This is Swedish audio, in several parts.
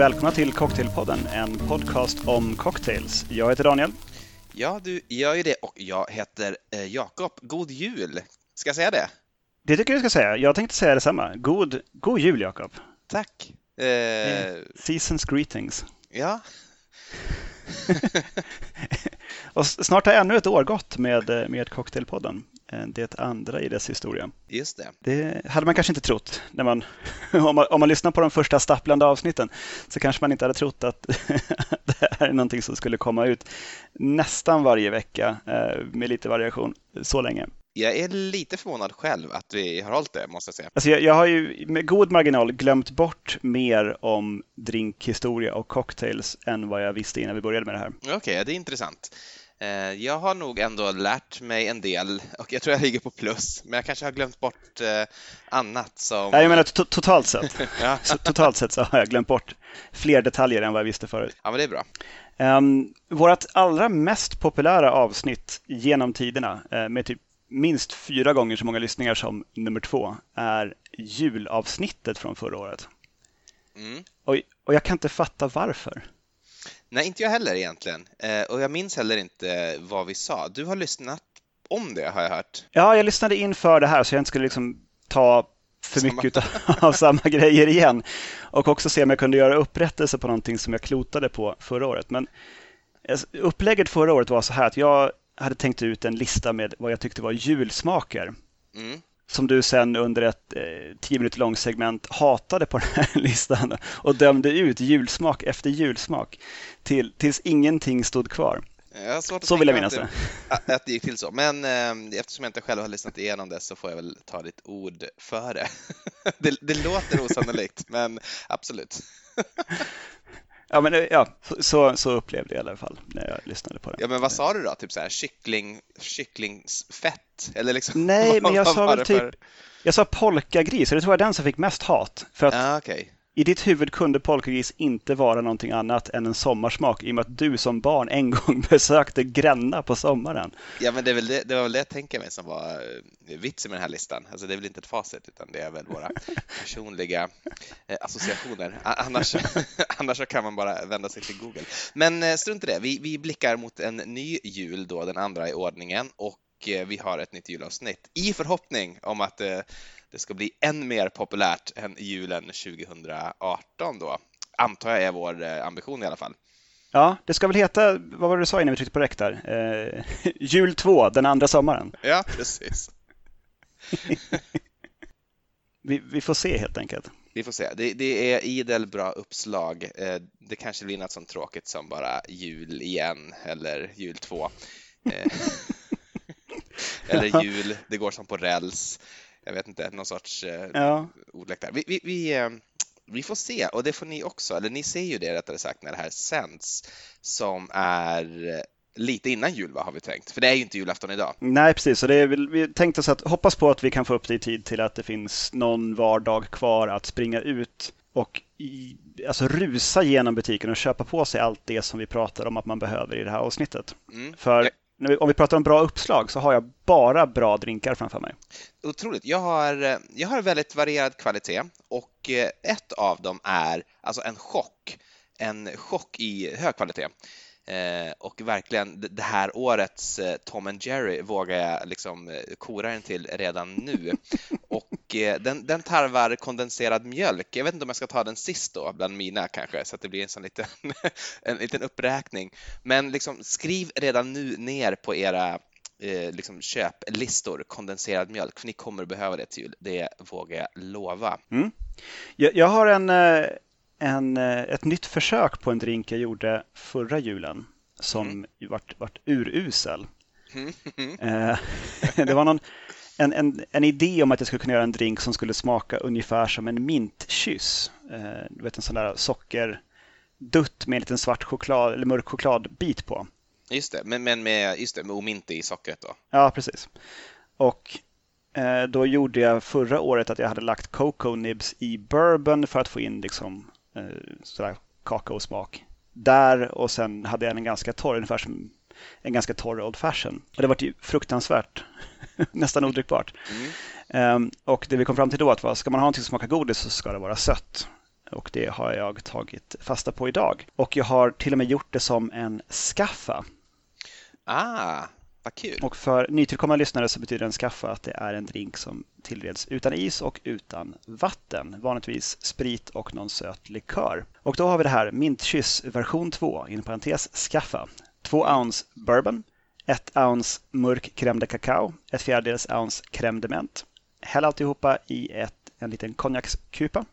välkomna till Cocktailpodden, en podcast om cocktails. Jag heter Daniel. Ja, du gör ju det och jag heter eh, Jakob. God jul! Ska jag säga det? Det tycker jag du ska säga. Jag tänkte säga detsamma. God, god jul, Jakob. Tack! Eh, Seasons greetings. ja, Och snart har ännu ett år gått med, eh, med Cocktailpodden. Eh, Det andra i dess historia. just det. Det hade man kanske inte trott. När man, om, man, om man lyssnar på de första stapplande avsnitten så kanske man inte hade trott att det här är någonting som skulle komma ut nästan varje vecka eh, med lite variation så länge. Jag är lite förvånad själv att vi har hållit det, måste jag säga. Alltså jag, jag har ju med god marginal glömt bort mer om drinkhistoria och cocktails än vad jag visste innan vi började med det här. Okej, det är intressant. Eh, Jag har nog ändå lärt mig en del och jag tror jag ligger på plus, men jag kanske har glömt bort eh, annat som... Nej, jag menar to- totalt sett. Ja, totalt sett så har jag glömt bort fler detaljer än vad jag visste förut. ja, men det är bra. Um, vårt allra mest populära avsnitt genom tiderna eh, med typ minst fyra gånger så många lyssningar som nummer två är julavsnittet från förra året. Mm. Och, och jag kan inte fatta varför. Nej, inte jag heller egentligen. Eh, Och jag minns heller inte vad vi sa. Du har lyssnat om det, har jag hört. Ja, jag lyssnade inför det här så jag inte skulle liksom ta för Samma. mycket av samma grejer igen. Och också se om jag kunde göra upprättelse på någonting som jag klotade på förra året. Men alltså, upplägget förra året var så här att jag hade tänkt ut en lista med vad jag tyckte var julsmaker. Mm. Som du sen under ett eh, tio minuter långt segment hatade på den här listan och dömde ut julsmak efter julsmak till, tills ingenting stod kvar. Jag har svårt att Så vill jag minnas mig att det. Att det gick till så. Men eh, eftersom jag inte själv har lyssnat igenom det så får jag väl ta ditt ord för det. det, det låter osannolikt, men absolut. Ja, men, eh, ja så- så, upplevde jag i alla fall när jag lyssnade på det. Ja, men vad sa du då? Typ så här kyckling, kycklingsfett? Eller liksom, Nej, men jag sa väl för- typ, jag sa polkagris och det tror jag är den som fick mest hat. För att Ja, okej. I ditt huvud kunde polkagris inte vara någonting annat än en sommarsmak i och med att du som barn en gång besökte Gränna på sommaren. Ja, men det, är väl det, det var väl det jag tänker mig som var eh, vitsen med den här listan. Alltså, det är väl inte ett facit, utan det är väl våra personliga eh, associationer. Annars, annars kan man bara vända sig till Google. Men eh, strunt i det. Vi, vi blickar mot en ny jul, då, den andra i ordningen, och eh, vi har ett nytt julavsnitt i förhoppning om att det ska bli än mer populärt än julen 2018 då. Antar jag är vår eh, ambition i alla fall. Ja, det ska väl heta, vad var det du sa innan vi tryckte på räck där? Eh, jul 2, den andra sommaren. Ja, precis. Vi, vi får se helt enkelt. Vi får se. Det, det är idel bra uppslag. Eh, Det kanske blir något sånt tråkigt som bara jul igen eller jul två. Eh, Eller jul, det går som på räls. Jag vet inte, någon sorts eh, Ja, ordlek där. Vi, vi, vi, eh, vi får se och det får ni också, eller ni ser ju det rättare sagt när det här sänds som är eh, lite innan jul va, har vi tänkt. För det är ju inte julafton idag. nej precis. Så det är, vi tänkte oss att hoppas på att vi kan få upp det i tid till att det finns någon vardag kvar att springa ut och i, alltså rusa genom butiken och köpa på sig allt det som vi pratar om att man behöver i det här avsnittet. Mm. För vi, om vi pratar om bra uppslag så har jag bara bra drinkar framför mig. Otroligt. Jag har, eh, jag har väldigt varierad kvalitet och eh, ett av dem är alltså en chock. En chock i hög kvalitet. Eh, och verkligen det- det här årets eh, Tom and Jerry vågar jag liksom eh, kora den till redan nu. Och eh, den, den tarvar kondenserad mjölk. Jag vet inte om jag ska ta den sist då, bland mina kanske, så att det blir en sån liten, en liten uppräkning. Men liksom skriv redan nu ner på era eh, liksom köplistor kondenserad mjölk, för ni kommer behöva det till jul. Det vågar jag lova. Jag, jag har en, eh, en, eh, ett nytt försök på en drink jag gjorde förra julen som ju vart, vart urusel. Eh, det var någon, en, en, en idé om att jag skulle kunna göra en drink som skulle smaka ungefär som en mintkyss. Eh, du vet en sån där sockerdutt med en liten svart choklad eller mörk chokladbit på. Just det, men, men med, just det, med ominte i sockret då. Ja, precis. Och eh, då gjorde jag förra året att jag hade lagt cocoa nibs i bourbon för att få in liksom eh, sådär kakaosmak där och sen hade jag en ganska torr, ungefär som en ganska torr Old Fashion. Och det var ju fruktansvärt, nästan odrickbart. Mm. Ehm, och det vi kom fram till då att var, ska man ha någonting som smakar godis så ska det vara sött. och det har jag tagit fasta på idag. Och jag har till och med gjort det som en skaffa. Ah, vad kul! Och för nytillkommande lyssnare så betyder en skaffa att det är en drink som tillreds utan is och utan vatten. Vanligtvis sprit och någon söt likör. Och då har vi det här Mintkyss version 2, inom parentes skaffa. 2 ounce bourbon, 1 ounce mörk crème de cacao, ett fjärdedels ounce crème de menthe. Häll alltihopa i ett, en liten konjakskupa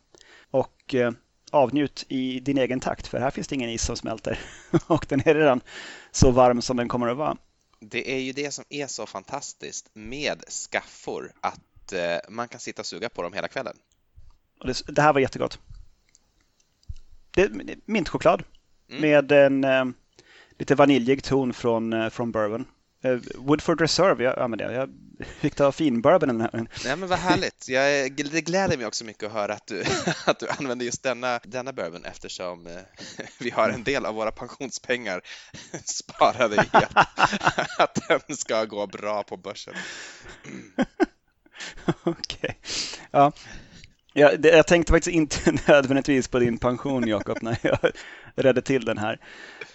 och eh, avnjut i din egen takt för här finns det ingen is som smälter och den är redan så varm som den kommer att vara. Det är ju det som är så fantastiskt med skaffor, att eh, man kan sitta och suga på dem hela kvällen. Det, det här var jättegott. Det, mintchoklad mm. med en eh, lite vaniljig ton från, eh, från bourbon. Uh, Woodford Reserve, jag använder det. Jag fick ta finbourbonen. Nej men vad härligt. Jag, det gläder mig också mycket att höra att du, att du använder just denna, denna bourbon eftersom eh, vi har en del av våra pensionspengar sparade i att, att den ska gå bra på börsen. Okej. Okay. Ja. Ja, det, jag tänkte faktiskt inte nödvändigtvis på din pension, Jakob, när jag redde till den här.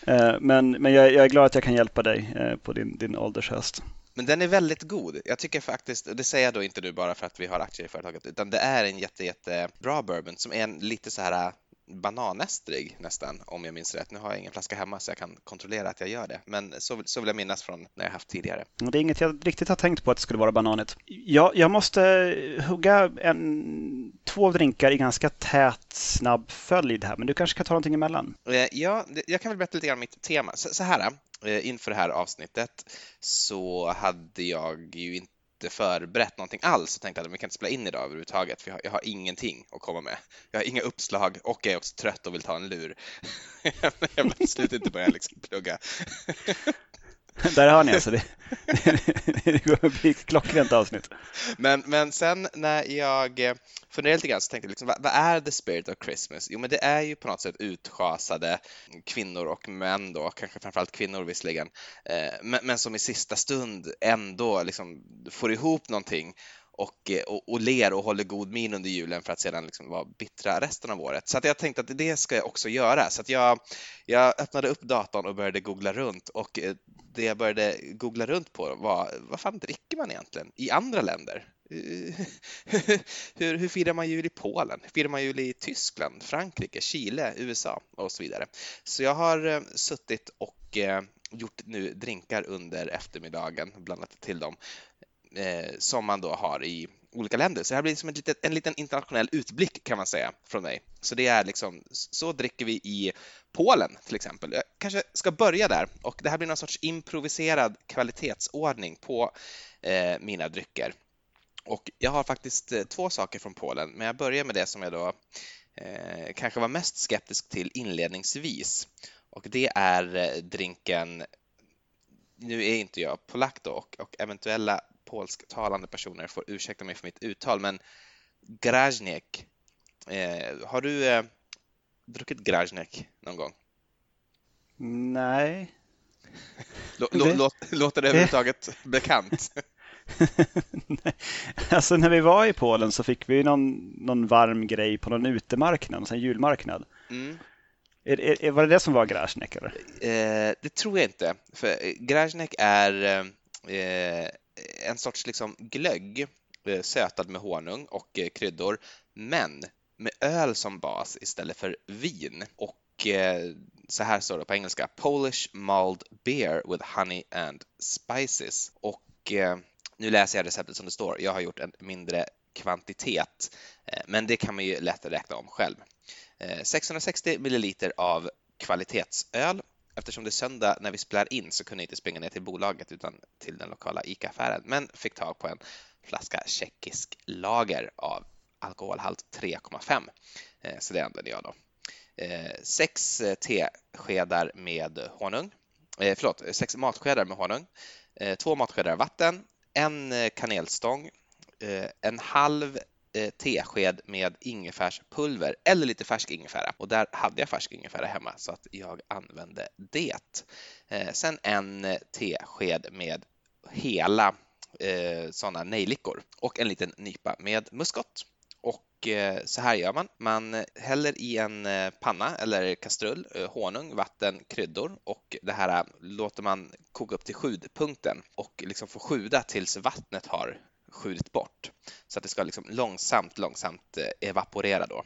Eh, men, men jag, jag, är glad att jag kan hjälpa dig eh, på din, din åldershöst. Men den är väldigt god. Jag tycker faktiskt, det säger jag då inte nu bara för att vi har aktier i företaget, utan det är en jätte, jättebra bourbon som är en lite så här bananästrig nästan, om jag minns rätt. Nu har jag ingen flaska hemma så jag kan kontrollera att jag gör det, men så, så vill jag minnas från när jag haft tidigare. Det är inget jag riktigt har tänkt på att det skulle vara bananigt. Jag, jag måste hugga en, två drinkar i ganska tät, snabb följd här, men du kanske kan ta någonting emellan? Eh, ja, jag kan väl berätta lite grann om mitt tema. Så, så här, eh, inför det här avsnittet så hade jag ju inte inte förberett någonting alls och tänkte att vi kan inte spela in idag överhuvudtaget för jag har, jag har ingenting att komma med. Jag har inga uppslag och jag är också trött och vill ta en lur. jag vill absolut inte börja liksom plugga. Där har ni alltså, det, det kommer bli ett klockrent avsnitt. Men, men sen när jag eh, funderade lite grann så tänkte jag, liksom, vad, vad, är the spirit of Christmas? Jo, men det är ju på något sätt utschasade kvinnor och män då, kanske framförallt kvinnor visserligen, eh, men, men, som i sista stund ändå liksom får ihop någonting och, eh, och, och ler och håller god min under julen för att sedan liksom vara bittra resten av året. Så att jag tänkte att det ska jag också göra. Så att jag, jag öppnade upp datorn och började googla runt och eh, det jag började googla runt på var vad fan dricker man egentligen i andra länder? hur, hur firar man jul i Polen? Hur firar man jul i Tyskland, Frankrike, Chile, USA och så vidare? Så jag har eh, suttit och gjort nu drinkar under eftermiddagen, blandat till dem eh, som man då har i olika länder. Så det här blir som ett litet, en liten internationell utblick kan man säga från mig. Så det är liksom, så dricker vi i Polen till exempel. Jag kanske ska börja där och det här blir någon sorts improviserad kvalitetsordning på eh, mina drycker. Och jag har faktiskt eh, två saker från Polen, men jag börjar med det som jag då eh, kanske var mest skeptisk till inledningsvis. Och det är eh, drinken nu är inte jag polack då och, och eventuella polsktalande personer får ursäkta mig för mitt uttal, men Grajnek. Eh, har du eh, druckit Grajnek någon gång? Nej. låter det överhuvudtaget bekant? Nej. Alltså när vi var i Polen så fick vi någon, någon varm grej på någon utemarknad, en julmarknad. Mm. Är, är, var det det som var Grajnek? Eh, det tror jag inte, för Grajnek är eh, en sorts liksom glögg eh, sötad med honung och eh, kryddor, men med öl som bas istället för vin. Och eh, så här står det på engelska, Polish mulled beer with honey and spices. Och nu läser jag receptet som det står. Jag har gjort en mindre kvantitet, men det kan man ju lätt räkna om själv. 660 milliliter av kvalitetsöl Eftersom det är söndag när vi spelar in så kunde jag inte springa ner till bolaget utan till den lokala ICA-affären, men fick tag på en flaska tjeckisk lager av alkoholhalt 3,5. Eh, så det använde jag då. Eh, sex eh, teskedar med honung, förlåt, sex matskedar med honung, två matskedar vatten, en kanelstång, en halv Eh, tesked med ingefärspulver eller lite färsk ingefära och där hade jag färsk ingefära hemma så att jag använde det. Eh, sen en eh, tesked med hela eh, sådana nejlikor och en liten nypa med muskot. Och eh, så här gör man. Man häller i en eh, panna eller kastrull honung, vatten, kryddor och det här låter man koka upp till sjudpunkten och liksom få sjuda tills vattnet har skjutit bort så att det ska liksom långsamt, långsamt eh, evaporera då.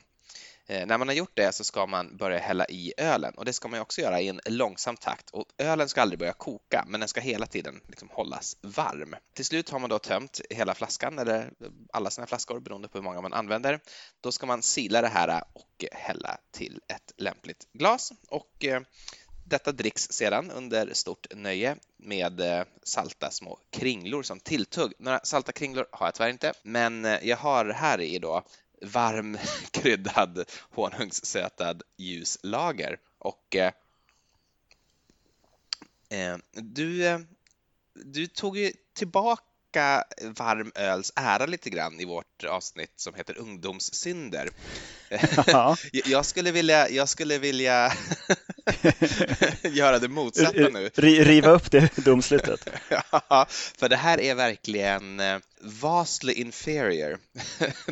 Eh, när man har gjort det så ska man börja hälla i ölen och det ska man också göra i en långsam takt och ölen ska aldrig börja koka men den ska hela tiden liksom hållas varm. Till slut har man då tömt hela flaskan eller alla sina flaskor beroende på hur många man använder. Då ska man sila det här och hälla till ett lämpligt glas och eh, detta dricks sedan under stort nöje med eh, salta små kringlor som tilltugg. Några salta kringlor har jag tyvärr inte, men jag har här i då varm kryddad honungssötad ljuslager. Och eh, eh, du, eh, du tog ju tillbaka varm öls ära lite grann i vårt avsnitt som heter ungdomssynder. Ja. jag skulle vilja, jag skulle vilja göra det motsatta nu. Riva upp det domslutet. ja, för det här är verkligen eh, vastly inferior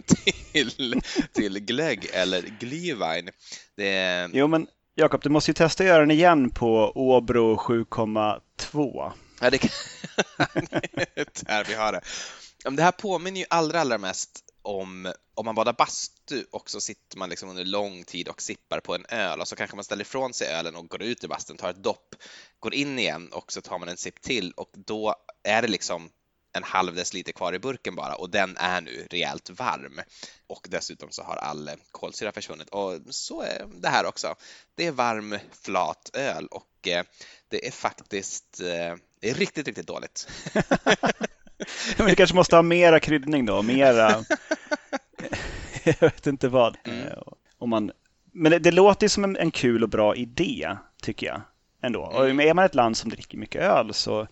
till, till glögg eller glühwein. Det... Jo, men Jakob, du måste ju testa att göra den igen på Åbro 7,2. Ja, det kan... Där vi har det. Det här påminner ju allra, allra mest om om man badar bastu och så sitter man liksom under lång tid och sippar på en öl och så kanske man ställer ifrån sig ölen och går ut i bastun, tar ett dopp, går in igen och så tar man en sipp till och då är det liksom en halv deciliter kvar i burken bara och den är nu rejält varm. Och dessutom så har all kolsyra försvunnit och så är det här också. Det är varm flat öl och eh, det är faktiskt det är riktigt, riktigt dåligt. Men du kanske måste ha mera kryddning då, mera, jag vet inte vad. Mm. Eh, om man, men det, det låter som en, en, kul och bra idé, tycker jag. Ändå. Mm. Och är man ett land som dricker mycket öl så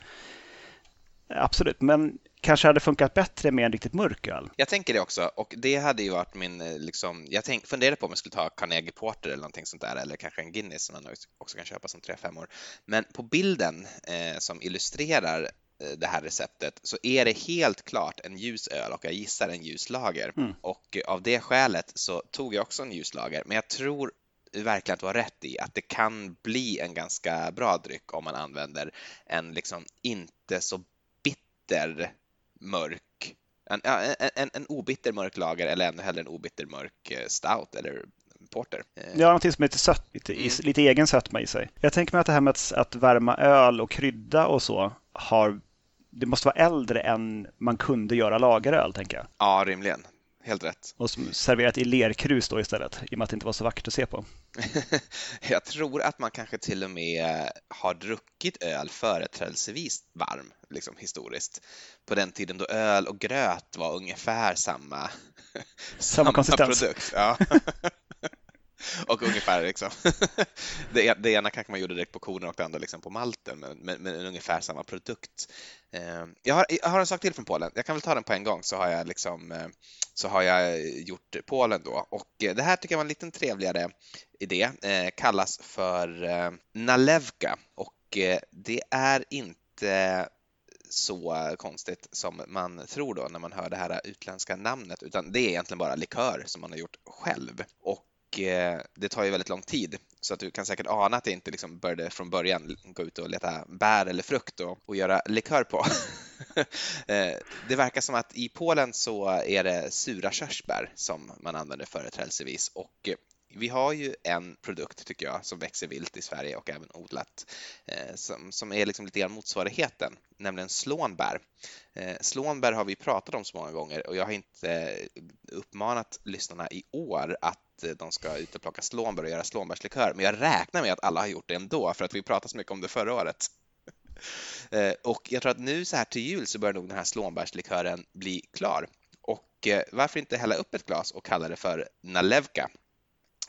absolut, men kanske hade funkat bättre med en riktigt mörk öl. Jag tänker det också och det hade ju varit min, eh, liksom, jag tänk, funderade på om jag skulle ta Carnegie Porter eller någonting sånt där eller kanske en Guinness som man också kan köpa som 3-5 år. Men på bilden eh, som illustrerar det här receptet så är det helt klart en ljus öl och jag gissar en ljus lager. Mm. Och av det skälet så tog jag också en ljus lager. Men jag tror verkligen att du har rätt i att det kan bli en ganska bra dryck om man använder en liksom inte så bitter mörk en, en, en obitter mörk lager eller ännu hellre en obitter mörk eh, stout eller porter. Eh, ja, någonting som är lite sött, lite, mm. lite egen sötma i sig. Jag tänker mig att det här med att, att värma öl och krydda och så har det måste vara äldre än man kunde göra lageröl, tänker jag. Ja, rimligen. Helt rätt. Och serverat i lerkrus då istället, i och med att det inte var så vackert att se på. jag tror att man kanske till och med har druckit öl företrädelsevis varm, liksom historiskt. På den tiden då öl och gröt var ungefär samma, samma, samma konsistens. produkt. Ja. och ungefär liksom. det, det ena kanske man gjorde direkt på kornen och det andra liksom på malten, men, men, men ungefär samma produkt. Eh, jag har, jag har, en sak till från Polen. Jag kan väl ta den på en gång så har jag liksom eh, så har jag gjort Polen då och eh, det här tycker jag var en liten trevligare idé. Eh, kallas för eh, nalewka och eh, det är inte så konstigt som man tror då när man hör det här utländska namnet, utan det är egentligen bara likör som man har gjort själv. Och Eh, det tar ju väldigt lång tid så att du kan säkert ana att det inte liksom började från början gå ut och leta bär eller frukt och, och göra likör på. Eh, det verkar som att i Polen så är det sura körsbär som man använder företrädelsevis och eh, vi har ju en produkt, tycker jag, som växer vilt i Sverige och även odlat, som, som är liksom lite grann motsvarigheten, nämligen slånbär. Slånbär har vi pratat om så många gånger och jag har inte uppmanat lyssnarna i år att de ska ut och plocka slånbär och göra slånbärslikör, men jag räknar med att alla har gjort det ändå för att vi pratade så mycket om det förra året. Eh, och jag tror att nu så här till jul så börjar nog den här slånbärslikören bli klar. Och eh, varför inte hälla upp ett glas och kalla det för nalevka?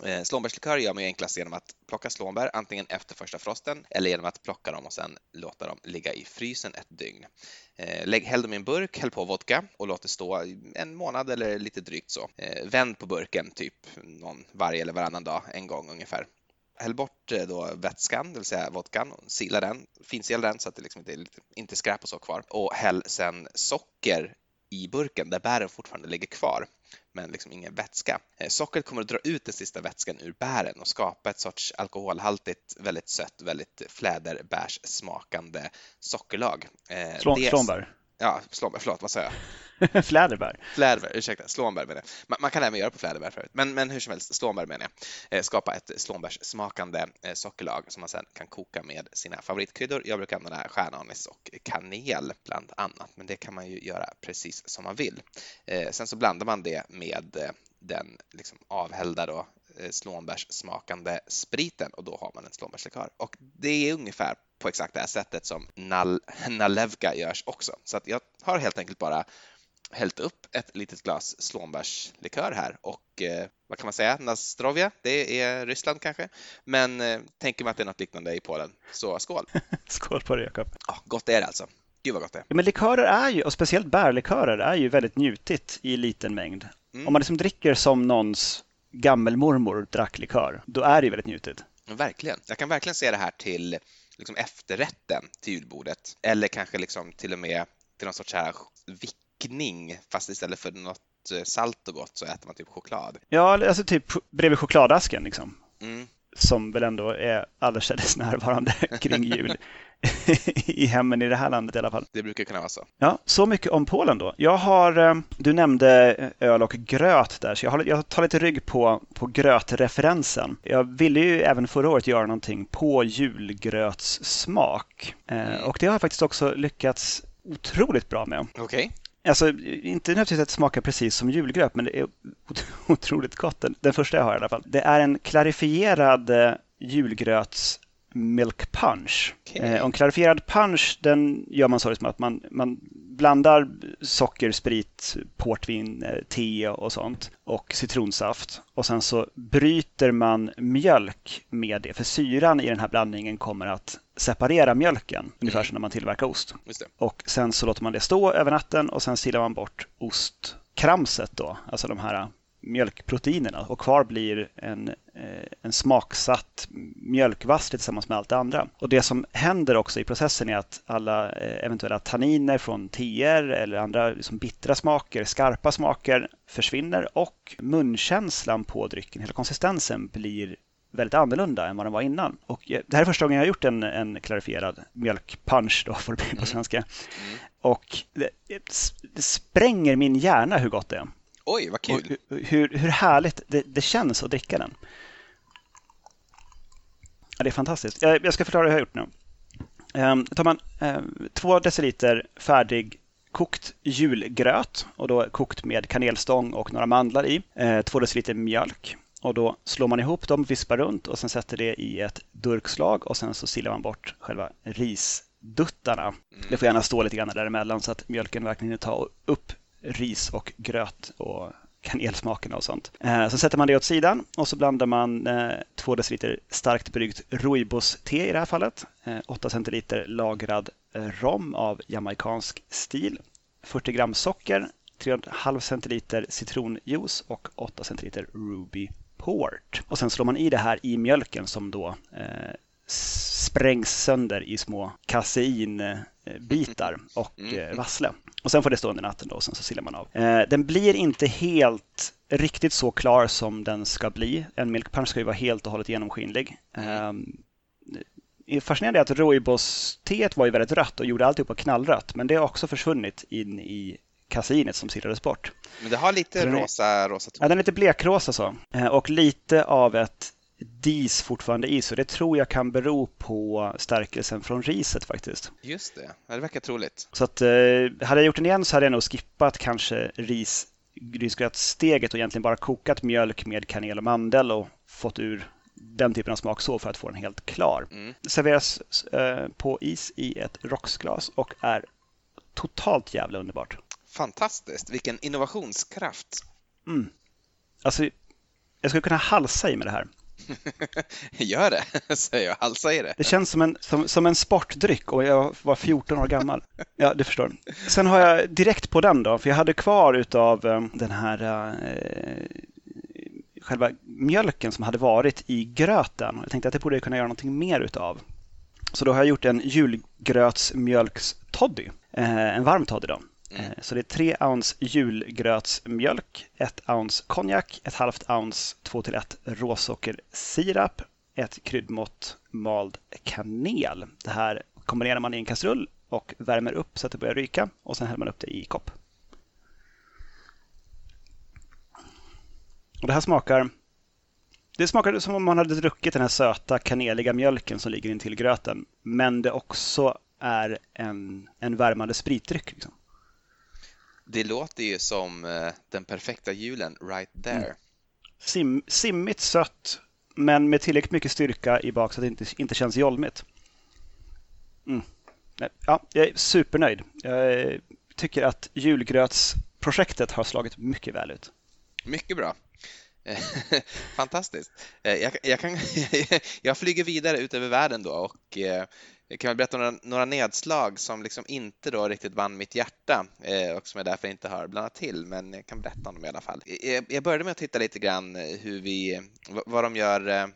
Eh, slånbärslikör gör man ju enklast genom att plocka slånbär antingen efter första frosten eller genom att plocka dem och sen låta dem ligga i frysen ett dygn. Eh, lägg, häll dem i en burk, häll på vodka och låt det stå en månad eller lite drygt så. Eh, vänd på burken typ någon varje eller varannan dag, en gång ungefär. Häll bort eh, då vätskan, det vill säga vodkan, och sila den, finsila den så att det liksom inte är lite, inte skräp och så kvar och häll sen socker i burken där bären fortfarande ligger kvar men liksom ingen vätska. Eh, sockret kommer att dra ut den sista vätskan ur bären och skapa ett sorts alkoholhaltigt, väldigt sött, väldigt fläderbärssmakande sockerlag. Eh, Slå, det... Slånbär? Ja, slånbär, förlåt, vad sa jag? fläderbär. Fläderbär, ursäkta, slånbär menar jag. Man, man, kan även göra på fläderbär förut, men, men hur som helst, slånbär menar jag. Eh, skapa ett slånbärssmakande eh, sockerlag som man sedan kan koka med sina favoritkryddor. Jag brukar använda stjärnanis och kanel bland annat, men det kan man ju göra precis som man vill. Eh, sen så blandar man det med eh, den liksom avhällda då, eh, slånbärssmakande spriten och då har man en slånbärslikör. Och det är ungefär på exakt det här sättet som nal nalevka görs också. Så att jag har helt enkelt bara hällt upp ett litet glas slånbärslikör här och eh, vad kan man säga, Nastrovia, det är Ryssland kanske, men eh, tänker man att det är något liknande i Polen, så skål! skål på det Jakob! Ja, gott är det alltså. Gud vad gott det är. Men likörer är ju, och speciellt bärlikörer, är ju väldigt njutigt i liten mängd. Mm. Om man liksom dricker som någons gammelmormor drack likör, då är det ju väldigt njutigt. Verkligen. Jag kan verkligen se det här till liksom efterrätten till julbordet eller kanske liksom till och med till någon sorts här vickning fast istället för något eh, salt och gott så äter man typ choklad. Ja, alltså typ bredvid chokladasken liksom. Mm. Som väl ändå är allestädes närvarande kring jul. i hemmen i det här landet i alla fall. Det brukar kunna vara så. Ja, så mycket om Polen då. Jag har, eh, du nämnde öl och gröt där, så jag, har, jag tar lite rygg på, på grötreferensen. Jag ville ju även förra året göra någonting på julgrötssmak. Eh, mm. Och det har jag faktiskt också lyckats otroligt bra med. Okay. Alltså, inte nödvändigtvis att det smakar precis som julgröt, men det är otroligt gott. Den, den första jag har i alla fall. Det är en klarifierad eh, julgröts milk punch. Okay. Eh, en klarifierad punch den gör man så liksom att man, man blandar socker, sprit, portvin, eh, te och sånt och citronsaft. Och sen så bryter man mjölk med det. För syran i den här blandningen kommer att separera mjölken, mm. ungefär som när man tillverkar ost. Och sen så låter man det stå över natten och sen silar man bort ostkramset då, alltså de här mjölkproteinerna och kvar blir en, eh, en smaksatt mjölkvass tillsammans med allt det andra. Och det som händer också i processen är att alla eh, eventuella tanniner från teer eller andra liksom bittra smaker, skarpa smaker försvinner och munkänslan på drycken, hela konsistensen blir väldigt annorlunda än vad den var innan. Och eh, det här är första gången jag har gjort en, en klarifierad mjölkpunch då, får det bli på mm. svenska. Mm. Och det, det spränger min hjärna hur gott det är. Oj, vad kul! hur, hur härligt det, det, känns att dricka den. Ja, det är fantastiskt. Jag, jag ska förklara hur jag har gjort nu. Um, tar man um, två deciliter färdig kokt julgröt och då kokt med kanelstång och några mandlar i. Uh, två deciliter mjölk och då slår man ihop dem, vispar runt och sen sätter det i ett durkslag och sen så silar man bort själva risduttarna. Mm. Det får gärna stå lite grann däremellan så att mjölken verkligen tar upp ris och gröt och kanelsmakerna och sånt. Eh, så sätter man det åt sidan och så blandar man eh, 2 deciliter starkt bryggt rooibos-te i det här fallet, eh, 8 centiliter lagrad eh, rom av jamaicansk stil, 40 gram socker, 3,5 centiliter citronjuice och 8 centiliter ruby port. Och sen slår man i det här i mjölken som då eh, sprängs sönder i små kaseinbitar och mm. eh, vassle. Och sen får det stå under natten då och sen så silar man av. Eh, den blir inte helt riktigt så klar som den ska bli. En milk punch ska ju vara helt och hållet genomskinlig. Eh, fascinerande är att rooibos-teet var ju väldigt rött och gjorde alltihopa knallrött, men det har också försvunnit in i kaseinet som silades bort. Men det har lite rosa, rosa ton. Ja, den är lite blekrosa så. Och lite av ett dis fortfarande i, så det tror jag kan bero på stärkelsen från riset faktiskt. Just det, det verkar troligt. Så att, eh, hade jag gjort den igen så hade jag nog skippat kanske ris, risgrötsteget och egentligen bara kokat mjölk med kanel och mandel och fått ur den typen av smak så för att få den helt klar. Mm. Serveras eh, på is i ett rocksglas och är totalt jävla underbart. Fantastiskt, vilken innovationskraft. Mm. Alltså, jag skulle kunna halsa i med det här. Gör det, säger jag. Alltså, Halsa i det. Det känns som en, som, som en sportdryck och jag var 14 år gammal. Ja, du förstår. Sen har jag direkt på den då, för jag hade kvar utav um, den här uh, själva mjölken som hade varit i gröten. Jag tänkte att det borde jag kunna göra någonting mer utav. Så då har jag gjort en julgrötsmjölkstoddy, Eh, en varm toddy då. Mm. Så det är 3 ounce julgrötsmjölk, 1 ounce konjak, ett halvt ounce 2-1 råsockersirap, ett kryddmått mald kanel. Det här kombinerar man i en kastrull och värmer upp så att det börjar ryka och sen häller man upp det i kopp. Och det här smakar det smakar som om man hade druckit den här söta kaneliga mjölken som ligger intill gröten. Men det också är en, en värmande spritdryck. Liksom. Det låter ju som uh, den perfekta julen right there. Mm. Sim, simmigt sött, men med tillräckligt mycket styrka i bak så att det inte, inte känns jolmigt. Mm. Ja, jag är supernöjd. Jag tycker att julgrötsprojektet har slagit mycket väl ut. Mycket bra. Fantastiskt. Eh, jag, jag, kan, jag flyger vidare ut över världen då och eh, jag kan väl berätta några, några nedslag som liksom inte då riktigt vann mitt hjärta eh, och som jag därför inte har blandat till, men jag kan berätta om dem i alla fall. Jag började med att titta lite grann eh, hur vi, vad de gör eh,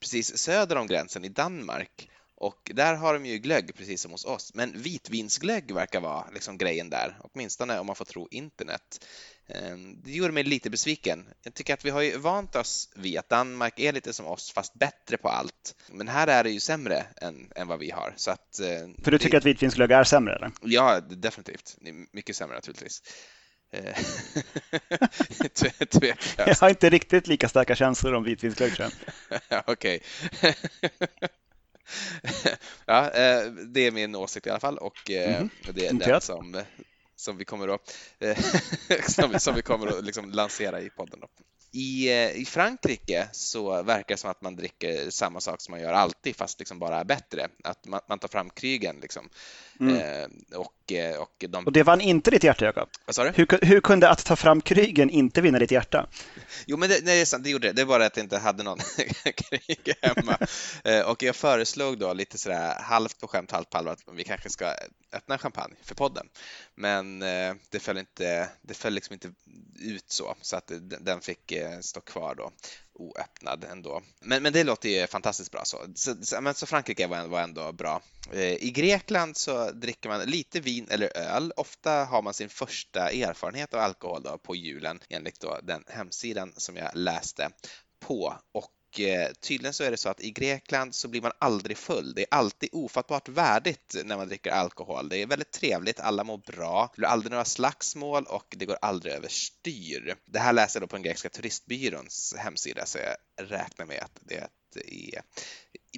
precis söder om gränsen i Danmark och där har de ju glögg precis som hos oss, men vitvinsglögg verkar vara liksom grejen där, åtminstone om man får tro internet. Ehm, det gjorde mig lite besviken. Jag tycker att vi har ju vant oss vid att Danmark är lite som oss, fast bättre på allt. Men här är det ju sämre än, än vad vi har. Så att, eh, För du tycker det... att vitvinsglögg är sämre? Eller? Ja, definitivt. Det är mycket sämre naturligtvis. Eh, jag har inte riktigt lika starka känslor om vitvinsglögg. Okej. ja, eh, det är min åsikt i alla fall och mm -hmm. det är den som, som vi kommer att, som, vi, som vi kommer att liksom lansera i podden. Då. I, eh, I Frankrike så verkar det som att man dricker samma sak som man gör alltid, fast liksom bara bättre. Att man, man tar fram krygen liksom. Mm. Eh, och, eh, och, de... och det vann inte ditt hjärta, Jakob? Vad sa du? Hur, hur kunde att ta fram krygen inte vinna ditt hjärta? Jo, men det, nej, det är sant, det gjorde det. Det var att jag inte hade någon krig hemma. Eh, och jag föreslog då lite sådär halvt på skämt, halvt på allvar att vi kanske ska öppna champagne för podden. Men eh, det föll inte, det föll liksom inte ut så, så att den fick eh, stå kvar då oöppnad ändå. Men, men det låter ju fantastiskt bra så. Så, men, så Frankrike var, var ändå bra. Eh, I Grekland så dricker man lite vin eller öl. Ofta har man sin första erfarenhet av alkohol då på julen enligt då den hemsidan som jag läste på. Och Eh, tydligen så är det så att i Grekland så blir man aldrig full. Det är alltid ofattbart värdigt när man dricker alkohol. Det är väldigt trevligt, alla mår bra, det blir aldrig några slagsmål och det går aldrig överstyr. Det här läser jag då på den grekiska turistbyråns hemsida så jag räknar med att det är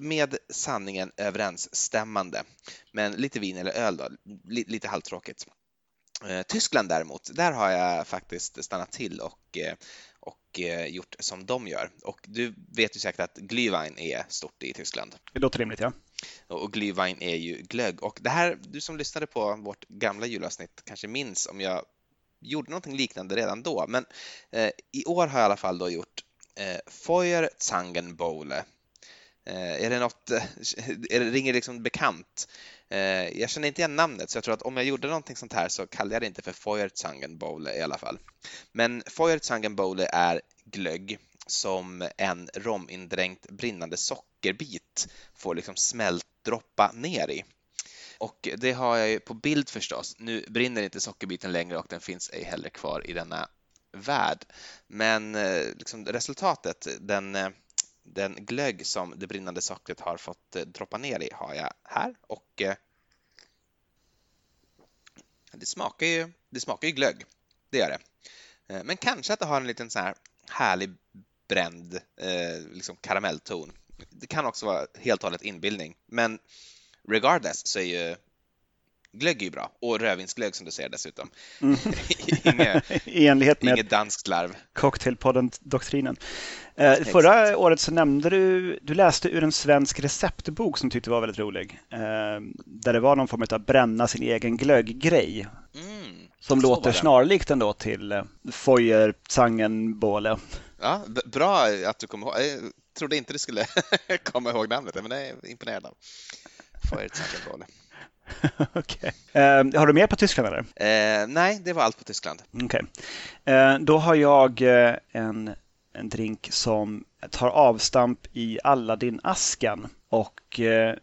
med sanningen överensstämmande. Men lite vin eller öl då, lite halvtråkigt. Eh, Tyskland däremot, där har jag faktiskt stannat till och eh, och eh, gjort som de gör. Och du vet ju säkert att Glühwein är stort i Tyskland. Det låter rimligt, ja. Och Glühwein är ju glögg. Och det här, du som lyssnade på vårt gamla julavsnitt kanske minns om jag gjorde någonting liknande redan då. Men eh, i år har jag i alla fall då gjort eh, Feuerzangenbowle. Eh, Eh, är det något, eh, är det, ringer liksom bekant? Eh, jag känner inte igen namnet så jag tror att om jag gjorde någonting sånt här så kallar jag det inte för Feuerzangenbowle i alla fall. Men Feuerzangenbowle är glögg som en romindränkt brinnande sockerbit får liksom smältdroppa ner i. Och det har jag ju på bild förstås. Nu brinner inte sockerbiten längre och den finns ej heller kvar i denna värld. Men eh, liksom resultatet, den, den glögg som det brinnande sockret har fått droppa ner i har jag här och det smakar ju, det smakar ju glögg, det gör det. Eh, men kanske att det har en liten så här härlig bränd eh, liksom karamellton. Det kan också vara helt och hållet inbildning, men regardless så är ju glögg är ju bra och rödvinsglögg som du säger dessutom. Mm. inge, I enlighet med inget danskt larv. Cocktailpodden-doktrinen. Eh, förra året så nämnde du, du läste ur en svensk receptbok som tyckte var väldigt rolig. Eh, där det var någon form av bränna sin egen glögg-grej. Mm, som låter snarlikt ändå till eh, Foyer Zangenbåle. Ja, bra att du kommer ihåg. Jag trodde inte du skulle komma ihåg namnet, men det är imponerande av. Foyer Zangenbåle. okay. Uh, har du mer på Tyskland eller? Uh, nej, det var allt på Tyskland. Okay. Uh, då har jag en, en drink som tar avstamp i Aladdin-askan och eh,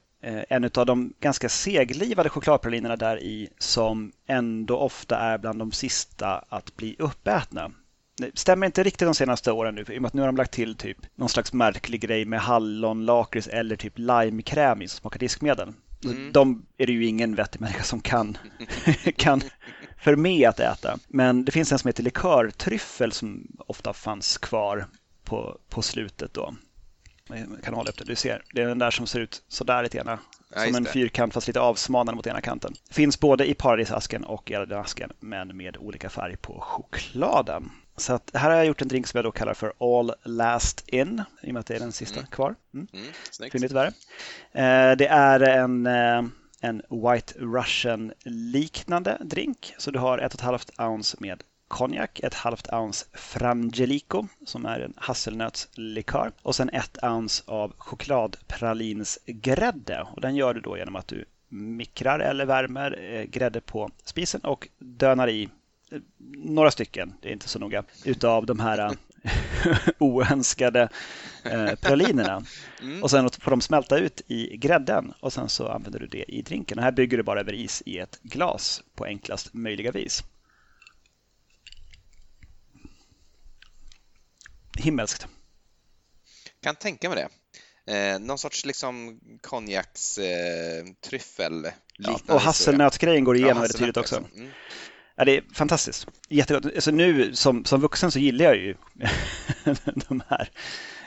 en av de ganska seglivade chokladpralinerna där i som ändå ofta är bland de sista att bli uppätna. Det stämmer inte riktigt de senaste åren nu, i och med att nu har de lagt till typ någon slags märklig grej med hallon, lakrits eller typ limekräm i som smakar diskmedel. Mm. De är det ju ingen vettig människa som kan, kan för mig att äta. Men det finns en som heter likörtryffel som ofta fanns kvar på, på slutet då. Jag kan hålla upp det, du ser. Det är den där som ser ut sådär lite grann. Ja, som en det. fyrkant fast lite avsmalnande mot ena kanten. Finns både i paradisasken och i asken men med olika färg på chokladen. Så att här har jag gjort en drink som jag då kallar för All Last In, i och med att det är den sista mm. kvar. Mm. Mm, Fyndigt värre. Eh, det är en, eh, en White Russian-liknande drink. Så du har ett och ett halvt ounce med konjak, ett halvt ounce Frangelico som är en hasselnötslikör och sen ett ounce av chokladpralinsgrädde. Och den gör du då genom att du mikrar eller värmer eh, grädde på spisen och dönar i några stycken, det är inte så noga, utav de här eh, oönskade eh, pralinerna. Mm. Och sen får de smälta ut i grädden och sen så använder du det i drinken. Och här bygger du bara över is i ett glas på enklast möjliga vis. Himmelskt. Kan tänka mig det. Eh, någon sorts liksom konjakstryffel. Eh, ja, och hasselnötsgrejen går igenom ja, väldigt tydligt också. Mm. Ja, det är fantastiskt. Jättegott. Alltså nu som, som vuxen så gillar jag ju de här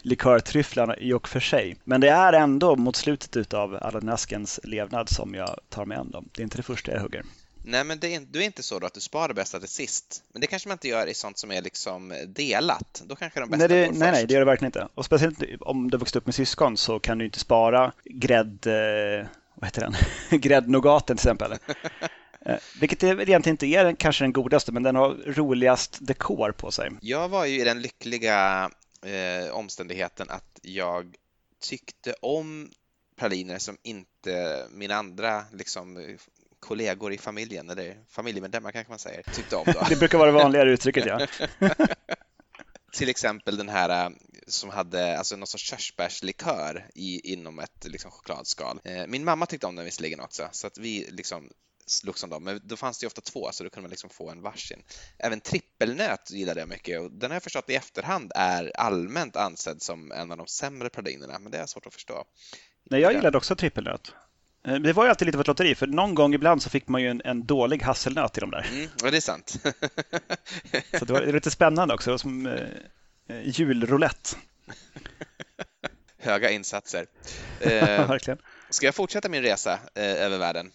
likörtryfflarna i och för sig. Men det är ändå mot slutet av Allan Askens levnad som jag tar mig an dem. Det är inte det första jag hugger. Nej, men det är, du är inte så då att du sparar det bästa till sist. Men det kanske man inte gör i sånt som är liksom delat. Då kanske de bästa nej, det, går nej, nej, det gör det verkligen inte. Och speciellt om du vuxit upp med syskon så kan du inte spara grädd... Eh, vad heter den? Gräddnogaten till exempel. Eh, vilket egentligen inte är kanske den godaste, men den har roligast dekor på sig. Jag var ju i den lyckliga eh, omständigheten att jag tyckte om praliner som inte mina andra liksom, kollegor i familjen, eller familjemedlemmar kanske man säger, tyckte om. Då. det brukar vara det vanligare uttrycket, ja. Till exempel den här eh, som hade alltså någon sorts körsbärslikör i, inom ett liksom, chokladskal. Eh, min mamma tyckte om den visserligen också, så att vi liksom slogs om dem, men då fanns det ju ofta två så då kunde man liksom få en varsin. Även trippelnöt gillade jag mycket och den har jag förstått i efterhand är allmänt ansedd som en av de sämre pralinerna, men det är svårt att förstå. Nej, jag gillade också trippelnöt. Eh, det var ju alltid lite av ett lotteri, för någon gång ibland så fick man ju en, en dålig hasselnöt i de där. Mm, ja, det är sant. så det var lite spännande också, som eh, eh julroulette. Höga insatser. Eh, Verkligen. Ska jag fortsätta min resa eh, över världen?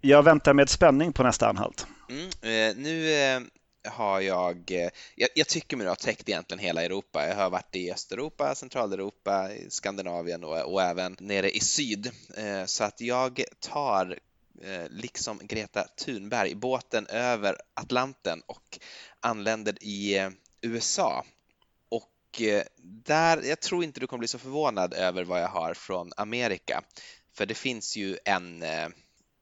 Jag väntar med spänning på nästa anhalt. Mm, eh, nu eh, har jag, eh, jag, jag, tycker mig ha täckt egentligen hela Europa. Jag har varit i Östeuropa, Centraleuropa, Skandinavien och, och även nere i syd. Eh, så att jag tar eh, liksom Greta Thunberg båten över Atlanten och anländer i USA. Och där, jag tror inte du kommer bli så förvånad över vad jag har från Amerika. För det finns ju en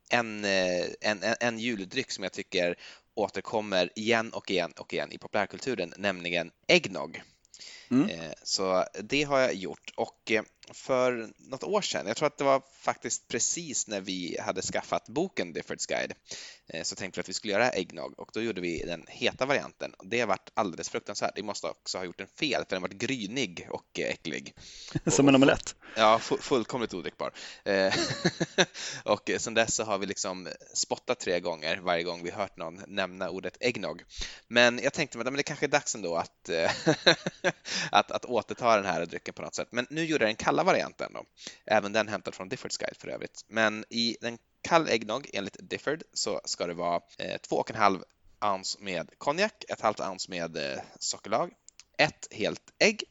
en, en, en, en juldryck som jag tycker återkommer igen och igen och igen i populärkulturen, nämligen eggnog. Mm. Eh, så det har jag gjort och eh, för något år sedan, jag tror att det var faktiskt precis när vi hade skaffat boken Diffords Guide, eh, så tänkte vi att vi skulle göra äggnog och då gjorde vi den heta varianten. Det har varit alldeles fruktansvärt. Vi måste också ha gjort den fel för den har varit grynig och äcklig. Som en omelett? Ja, fullkomligt odrickbar. och sen dess så har vi liksom spottat tre gånger varje gång vi hört någon nämna ordet äggnog. Men jag tänkte att det kanske är dags ändå att, att, att återta den här drycken på något sätt. Men nu gjorde jag den kalla varianten då. Även den hämtad från Diffords guide för övrigt. Men i den kall äggnog enligt Difford så ska det vara eh, 2,5 ounce med konjak, ett halvt ounce med eh, sockerlag, ett helt ägg,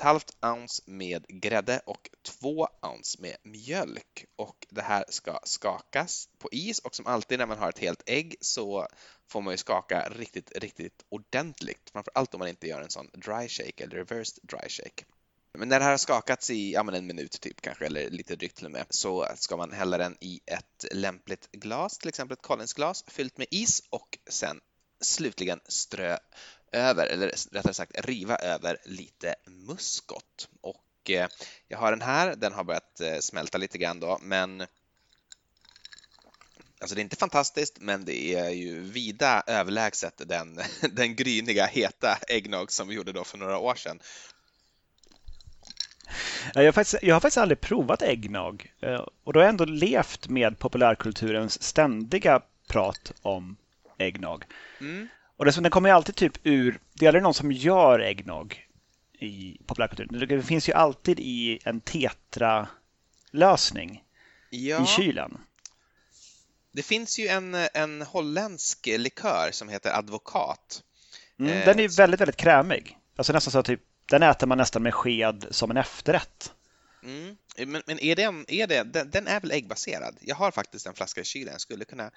halvt ounce med grädde och två ounce med mjölk. Och det här ska skakas på is och som alltid när man har ett helt ägg så får man ju skaka riktigt, riktigt ordentligt. Framförallt om man inte gör en sån dry shake eller reversed dry shake. Men när det här har skakats i ja, en minut typ kanske, eller lite drygt till och med, så ska man hälla den i ett lämpligt glas, till exempel ett Collinsglas fyllt med is och sen slutligen strö över, eller rättare sagt riva över lite muskot. Och eh, jag har den här, den har börjat eh, smälta lite grann då, men Alltså det är inte fantastiskt, men det är ju vida överlägset den, den gryniga, heta äggnog som vi gjorde då för några år sedan. Jag har, faktiskt, jag har faktiskt aldrig provat äggnog eh, och då har jag ändå levt med populärkulturens ständiga prat om äggnog. Mm. Och dessutom, den kommer ju alltid typ ur, det är aldrig någon som gör äggnog i populärkulturen. Det finns ju alltid i en tetra-lösning ja. i kylen. Det finns ju en, en holländsk likör som heter Advokat. Mm, den är eh, väldigt, väldigt krämig. Alltså nästan så typ, den äter man nästan med sked som en efterrätt. Mm. Men, men, är, den, är det, den, den, är väl äggbaserad? Jag har faktiskt en flaska i kylen, jag skulle kunna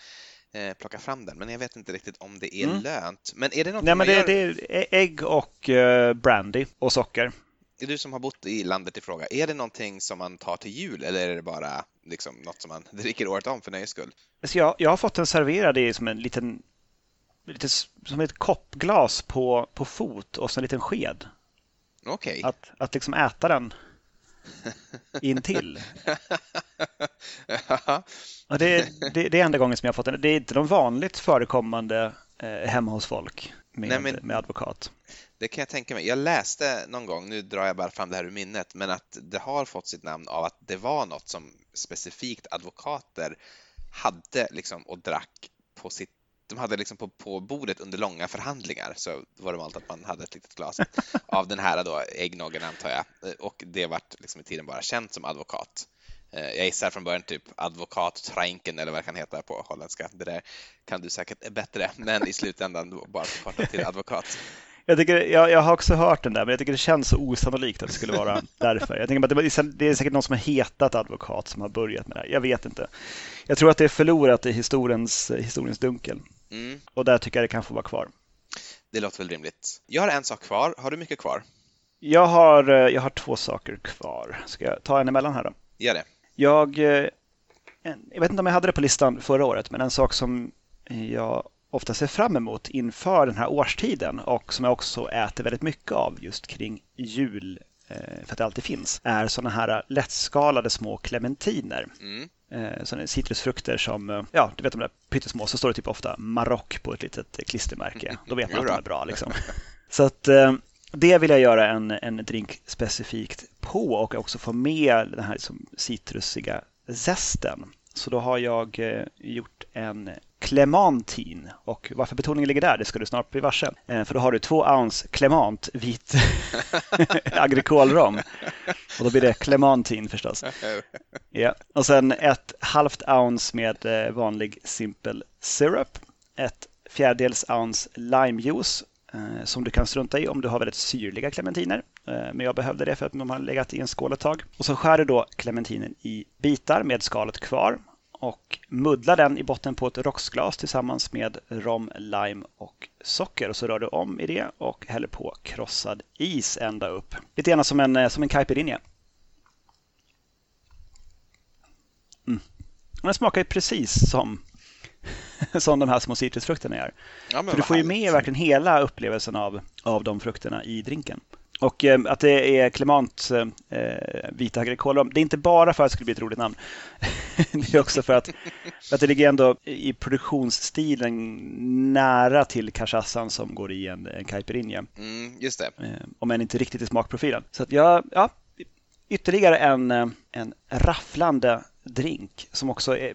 eh, plocka fram den, men jag vet inte riktigt om det är mm. lönt. Men är det något Nej, men det, gör... det är ägg och uh, brandy och socker. Är du som har bott i landet i fråga, är det någonting som man tar till jul eller är det bara liksom något som man dricker året om för nöjes skull? Alltså jag, jag har fått den serverad i som en liten lite som ett koppglas på, på fot och så en liten sked. Okej. Okay. Att, att liksom äta den intill. och det, det, det är enda gången som jag har fått den. Det är inte någon vanligt förekommande eh, hemma hos folk med, Nej, men, med advokat. Det kan jag tänka mig. Jag läste någon gång, nu drar jag bara fram det här ur minnet, men att det har fått sitt namn av att det var något som specifikt advokater hade liksom och drack på sitt de hade liksom på, på bordet under långa förhandlingar så var det vanligt att man hade ett litet glas av den här då, äggnoggen antar jag. Och det vart liksom i tiden bara känt som advokat. Eh, jag gissar från början typ advokat Treinken eller vad det kan heta på holländska. Det där kan du säkert bättre, men i slutändan bara förkortat till advokat. Jag, tycker, jag, jag har också hört den där, men jag tycker det känns så osannolikt att det skulle vara därför. Jag tänker att det, är säkert någon som har hetat advokat som har börjat med det här. Jag vet inte. Jag tror att det är förlorat i historiens, historiens dunkel. Mm. Och där tycker jag det kan få vara kvar. Det låter väl rimligt. Jag har en sak kvar. Har du mycket kvar? Jag har, eh, jag har två saker kvar. Ska jag ta en emellan här då? Gör det. Jag, eh, jag vet inte om jag hade det på listan förra året, men en sak som jag ofta ser fram emot inför den här årstiden och som jag också äter väldigt mycket av just kring jul eh, för att det alltid finns, är sådana här lättskalade små clementiner. Mm. Sådana citrusfrukter som, ja, du vet de där pyttesmå, så står det typ ofta Marock på ett litet klistermärke. Då vet man att de är bra liksom. Så att det vill jag göra en, en drink specifikt på och också få med den här liksom citrusiga zesten. Så då har jag eh, gjort en Clementin. Och varför betoningen ligger där, det ska du snart bli varse. Eh, för då har du två ounce Clement vit agrikolrom. Och då blir det Clementin förstås. Ja. Och sen ett halvt ounce med eh, vanlig simple syrup. Ett fjärdedels ounce limejuice Eh, som du kan strunta i om du har väldigt syrliga clementiner. Men jag behövde det för att de har legat i en skål ett tag. Och så skär du då clementinen i bitar med skalet kvar och muddlar den i botten på ett rocksglas tillsammans med rom, lime och socker. Och så rör du om i det och häller på krossad is ända upp. Lite grann som en, eh, som en caipirinha. Mm. Den smakar ju precis som som de här små citrusfrukterna gör. Ja, För du får ju med verkligen hela upplevelsen av, av de frukterna i drinken. Och eh, att det är Clement eh, vita agrikola, det är inte bara för att det skulle bli ett roligt namn. det är också för att, för att det ligger ändå i produktionsstilen nära till cachaçan som går i en, en caipirinha. Mm, just det. Eh, om än inte riktigt i smakprofilen. Så att jag, ja, ytterligare en, eh, en rafflande drink som också är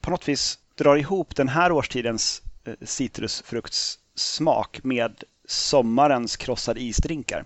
på något vis drar ihop den här årstidens eh, citrusfruktssmak med sommarens krossade isdrinkar.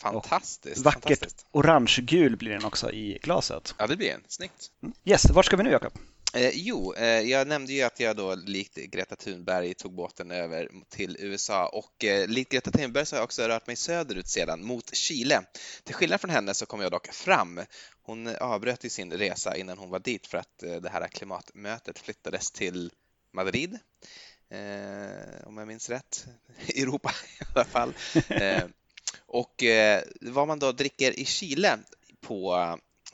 Fantastiskt. vackert fantastiskt. orangegul blir den också i glaset. Ja, det blir den. Snyggt. Mm. Yes, vart ska vi nu Jakob? Eh, jo, eh, jag nämnde ju att jag då likt Greta Thunberg tog båten över till USA och eh, likt Greta Thunberg så har jag också rört mig söderut sedan mot Chile. Till skillnad från henne så kom jag dock fram. Hon avbröt ju sin resa innan hon var dit för att eh, det här klimatmötet flyttades till Madrid. Eh, om jag minns rätt, Europa i alla fall. Eh, och vad man då dricker i Chile på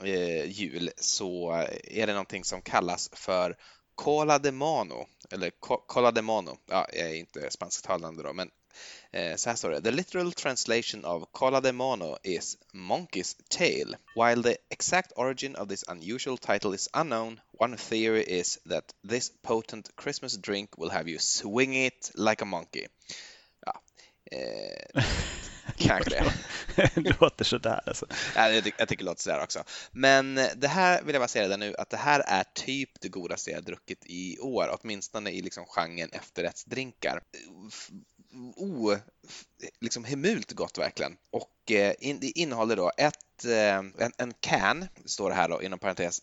eh, jul så är det någonting som kallas för Cola de Mono, eller Cola de Mono. Ja, jag är inte spansktalande då, men Eh, så här står det. The literal translation of Cola de Mono is Monkey's Tail. While the exact origin of this unusual title is unknown, one theory is that this potent Christmas drink will have you swing it like a monkey. Ja. Eh, Kanske det. det låter sådär alltså. Ja, jag, tycker, jag tycker det låter sådär också. Men det här vill jag bara säga redan nu att det här är typ det godaste jag druckit i år, åtminstone i liksom genren efterrättsdrinkar. Oh, liksom hemult gott verkligen. Och eh, in, det innehåller då ett, eh, en, en can, står det här då inom parentes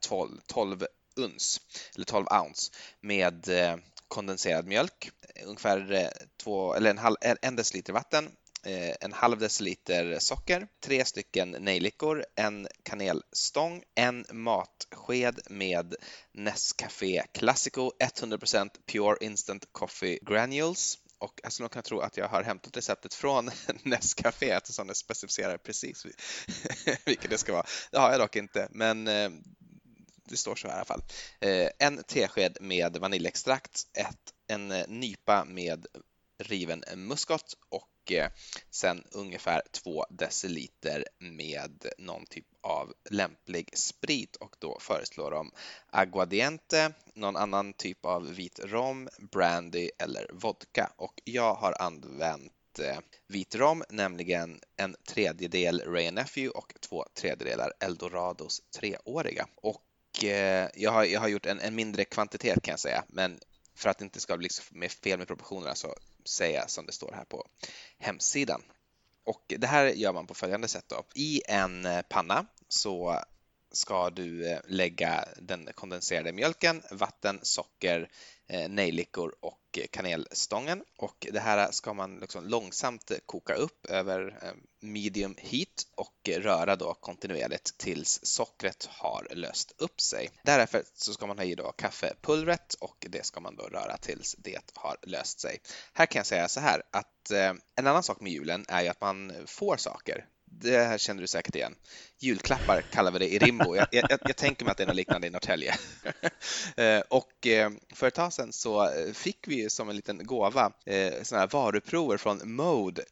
12, 12 uns, eller 12 ounce, med eh, kondenserad mjölk, ungefär två, eller en, halv, en deciliter vatten, Eh, en halv deciliter socker, tre stycken nejlikor, en kanelstång, en matsked med Nescafé Classico 100% Pure Instant Coffee Granules och jag skulle nog kunna tro att jag har hämtat receptet från Nescafé eftersom det specificerar precis vilket det ska vara. Det har jag dock inte, men eh, det står så här i alla fall. Eh, en tesked med vaniljextrakt, ett, en nypa med riven muskot och och eh, sen ungefär 2 deciliter med någon typ av lämplig sprit och då föreslår de aguardiente, någon annan typ av vit rom, brandy eller vodka och jag har använt eh, vit rom, nämligen en tredjedel Ray Nephew och två tredjedelar Eldorados treåriga. Och eh, jag har, jag har gjort en, en mindre kvantitet kan jag säga, men för att det inte ska bli fel med proportionerna så säga som det står här på hemsidan. Och det här gör man på följande sätt. Då. I en eh, panna så ska du eh, lägga den kondenserade mjölken, vatten, socker, eh, nejlikor och kanelstången. Och det här ska man liksom långsamt koka upp över eh, medium heat och röra då kontinuerligt tills sockret har löst upp sig. Därefter så ska man ha i då kaffepulvret och det ska man då röra tills det har löst sig. Här kan jag säga så här att en annan sak med julen är ju att man får saker det här känner du säkert igen. Julklappar kallar vi det i Rimbo. Jag, jag, jag tänker mig att det är något liknande i Norrtälje. Eh, och eh, för ett tag sedan så eh, fick vi som en liten gåva sådana här varuprover från Mode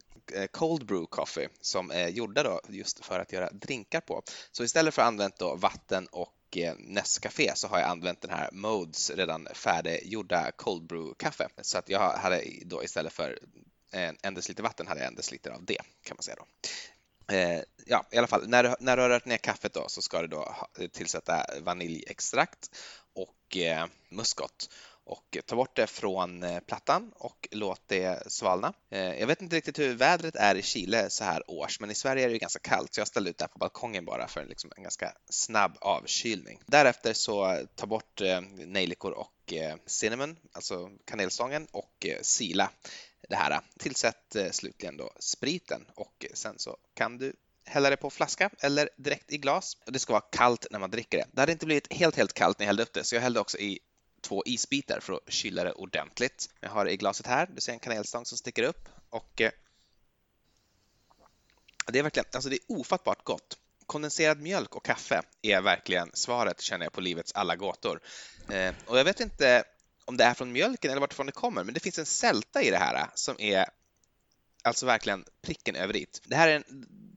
Cold Brew Coffee som är gjorda då just för att göra drinkar på. Så istället för att använt då vatten och Nescafé så har jag använt den här Modes redan färdiggjorda Cold Brew kaffe. Så att jag hade då istället för en deciliter vatten hade jag en deciliter av det kan man säga då. Eh, ja, i alla fall, när du, när du har rört ner kaffet då så ska du då tillsätta vaniljextrakt och eh, muskot och ta bort det från eh, plattan och låt det svalna. Eh, jag vet inte riktigt hur vädret är i Chile så här års, men i Sverige är det ju ganska kallt så jag ställde ut det här på balkongen bara för liksom en ganska snabb avkylning. Därefter så ta bort eh, nejlikor och cinnamon, alltså kanelstången och sila det här. Tillsätt slutligen då spriten och sen så kan du hälla det på flaska eller direkt i glas. Och det ska vara kallt när man dricker det. Det hade inte blivit helt, helt kallt när jag hällde upp det, så jag hällde också i två isbitar för att kyla det ordentligt. Jag har det i glaset här. Du ser en kanelstång som sticker upp och eh, det är verkligen, alltså det är ofattbart gott. Kondenserad mjölk och kaffe är verkligen svaret känner jag på livets alla gåtor. Eh, och jag vet inte om det är från mjölken eller varifrån det kommer, men det finns en sälta i det här eh, som är alltså verkligen pricken över dit. Det här är det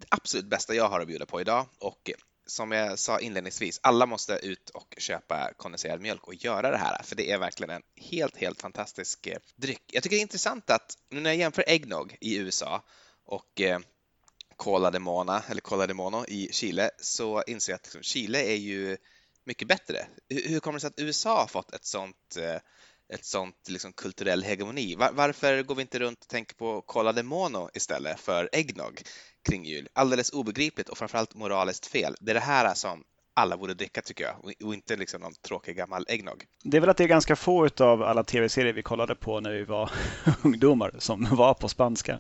absolut bästa jag har att bjuda på idag och som jag sa inledningsvis, alla måste ut och köpa kondenserad mjölk och göra det här, för det är verkligen en helt, helt fantastisk eh, dryck. Jag tycker det är intressant att nu när jag jämför eggnog i USA och eh, Cola de Mona, eller Cola de Mono i Chile, så inser jag att liksom Chile är ju mycket bättre. Hur kommer det sig att USA har fått ett sånt eh, ett sånt liksom kulturell hegemoni. Var, varför går vi inte runt och tänker på Cola de Mono istället för eggnog kring jul? Alldeles obegripligt och framförallt moraliskt fel. Det är det här som alla borde dricka tycker jag och inte liksom någon tråkig gammal eggnog. Det är väl att det är ganska få av alla tv-serier vi kollade på när vi var ungdomar som var på spanska.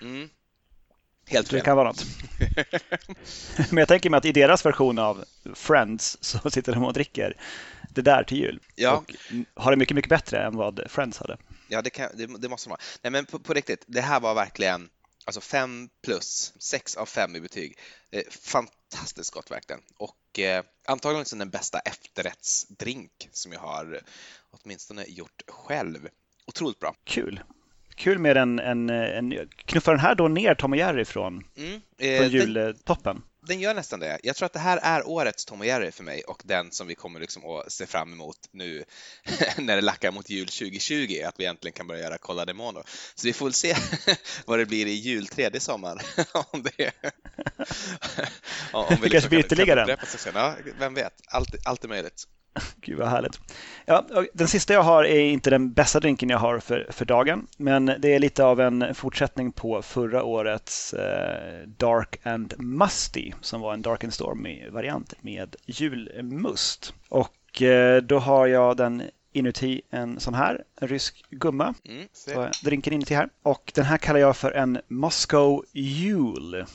Mm. Helt fel. Det kan vara något. Men jag tänker mig att i deras version av Friends så sitter de och dricker det där till jul. Ja. Och har det mycket, mycket bättre än vad Friends hade. Ja, det, kan, det, det måste de ha. Nej, men på, på, riktigt, det här var verkligen alltså fem plus, sex av fem i betyg. Eh, fantastiskt gott verkligen. Och eh, antagligen liksom den bästa efterrättsdrink som jag har åtminstone gjort själv. Otroligt bra. Kul. kul med en, en, en knuffar den här då ner Tom och Jerry från, mm, eh, från jultoppen? Den, gör nästan det. Jag tror att det här är årets Tom och Jerry för mig och den som vi kommer liksom att se fram emot nu när det lackar mot jul 2020, att vi äntligen kan börja göra Kolla Demono. Så vi får väl se vad det blir i jul tredje sommar. om det, om vi liksom kanske blir ytterligare en. Ja, vem vet, allt, allt är möjligt. Gud vad härligt. Ja, den sista jag har är inte den bästa drinken jag har för, för dagen, men det är lite av en fortsättning på förra årets eh, Dark and Musty som var en Dark and Stormy variant med julmust. Och eh, då har jag den inuti en sån här, en rysk gumma. Mm, så drinken inuti här. Och den här kallar jag för en Moscow Jule.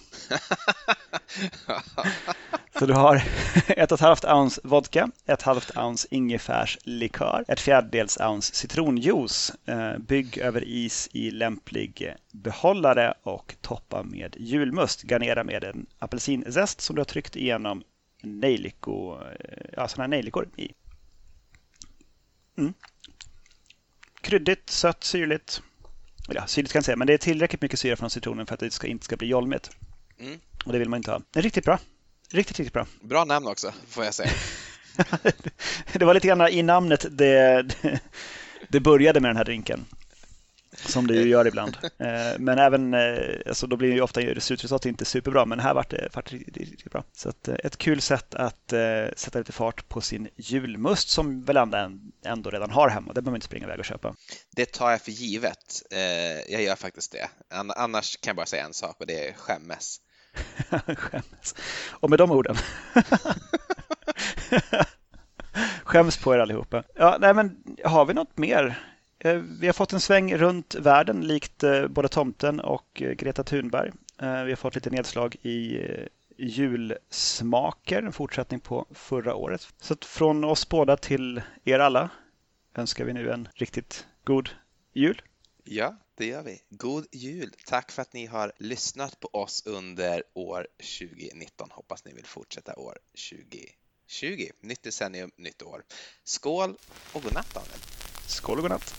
så du har ett och ett halvt ounce vodka, ett halvt ounce ingefärslikör, ett fjärdedels ounce citronjuice, eh, bygg över is i lämplig behållare och toppa med julmust. Garnera med en apelsinzest som du har tryckt igenom nejliko, eh, ja, här nejlikor i. Mm. Kryddigt, sött, syrligt. Ja, syrligt kan jag säga, men det är tillräckligt mycket syra från citronen för att det ska, inte ska bli jolmigt. Mm. Och det vill man inte ha. Det är riktigt bra. Riktigt, riktigt bra. Bra namn också, får jag säga. det var lite grann i namnet det, det började med den här drinken. Som det ju gör ibland. Eh, men även, eh, alltså då blir ju ofta slutresultatet inte superbra, men här vart det, vart det riktigt bra. Så att, eh, ett kul sätt att sätta lite fart på sin julmust som väl ändå, ändå redan har hemma. Det behöver man inte springa iväg och köpa. Det tar jag för givet. Jag gör faktiskt det. Annars kan jag bara säga en sak och det är skämmes. skämmes. Och med de orden. Skäms på er allihopa. Ja, nej men har vi något mer? Eh, vi har fått en sväng runt världen likt eh, både tomten och eh, Greta Thunberg. Vi har fått lite nedslag i julsmaker, en fortsättning på förra året. Så från oss båda till er alla önskar vi nu en riktigt god jul. Ja, det gör vi. God jul! Tack för att ni har lyssnat på oss under år 2019. Hoppas ni vill fortsätta år 2020. Nytt decennium, nytt år. Skål och godnatt Daniel! Skål och godnatt!